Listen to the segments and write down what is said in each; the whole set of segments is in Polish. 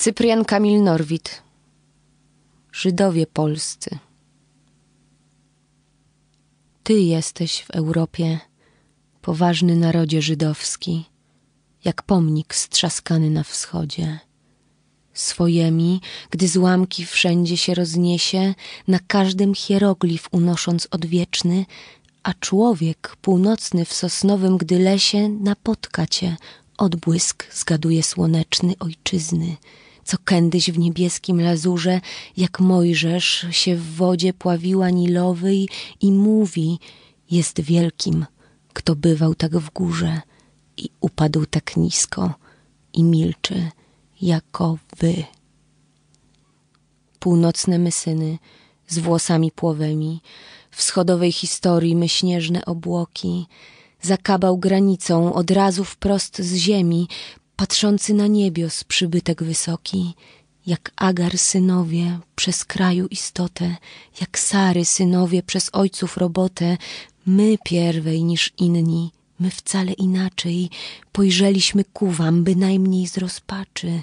Cyprian Kamil Norwid. Żydowie polscy. Ty jesteś w Europie, poważny narodzie żydowski, jak pomnik strzaskany na wschodzie. Swojemi, gdy złamki wszędzie się rozniesie, na każdym hieroglif unosząc odwieczny, a człowiek północny w sosnowym gdy lesie napotka cię, odbłysk zgaduje słoneczny ojczyzny, co kędyś w niebieskim lazurze, jak Mojżesz się w wodzie pławiła nilowej i mówi, jest wielkim, kto bywał tak w górze i upadł tak nisko i milczy, jako wy. Północne my syny z włosami płowymi, wschodowej historii my śnieżne obłoki, zakabał granicą od razu wprost z ziemi, patrzący na niebios przybytek wysoki, jak Agar synowie przez kraju istotę, jak Sary synowie przez ojców robotę, my pierwej niż inni, my wcale inaczej, pojrzeliśmy ku wam bynajmniej z rozpaczy.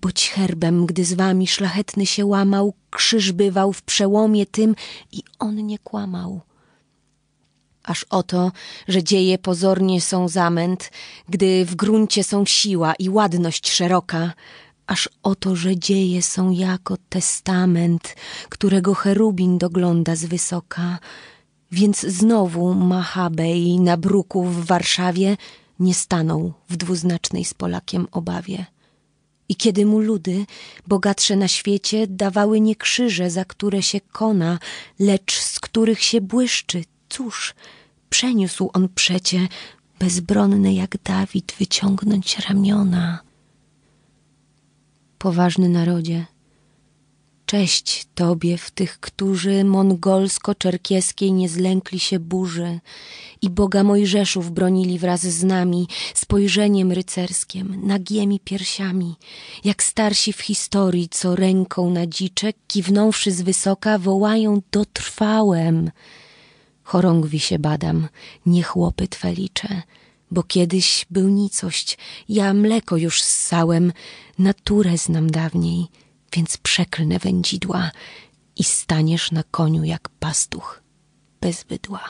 Boć herbem, gdy z wami szlachetny się łamał, krzyż bywał w przełomie tym i on nie kłamał aż oto, że dzieje pozornie są zamęt, gdy w gruncie są siła i ładność szeroka, aż oto, że dzieje są jako testament, którego cherubin dogląda z wysoka, więc znowu Machabej na bruku w Warszawie nie stanął w dwuznacznej z Polakiem obawie. I kiedy mu ludy, bogatsze na świecie, dawały nie krzyże, za które się kona, lecz z których się błyszczy, cóż, przeniósł on przecie, bezbronny jak Dawid, wyciągnąć ramiona. Poważny narodzie, cześć Tobie w tych, którzy mongolsko-czerkieskiej nie zlękli się burzy i Boga Mojżeszów bronili wraz z nami, spojrzeniem rycerskiem, nagiemi piersiami, jak starsi w historii, co ręką na dziczek, kiwnąwszy z wysoka, wołają dotrwałem. Chorągwi się badam, nie chłopy twe liczę, bo kiedyś był nicość, ja mleko już ssałem, naturę znam dawniej, więc przeklnę wędzidła i staniesz na koniu jak pastuch bez bydła.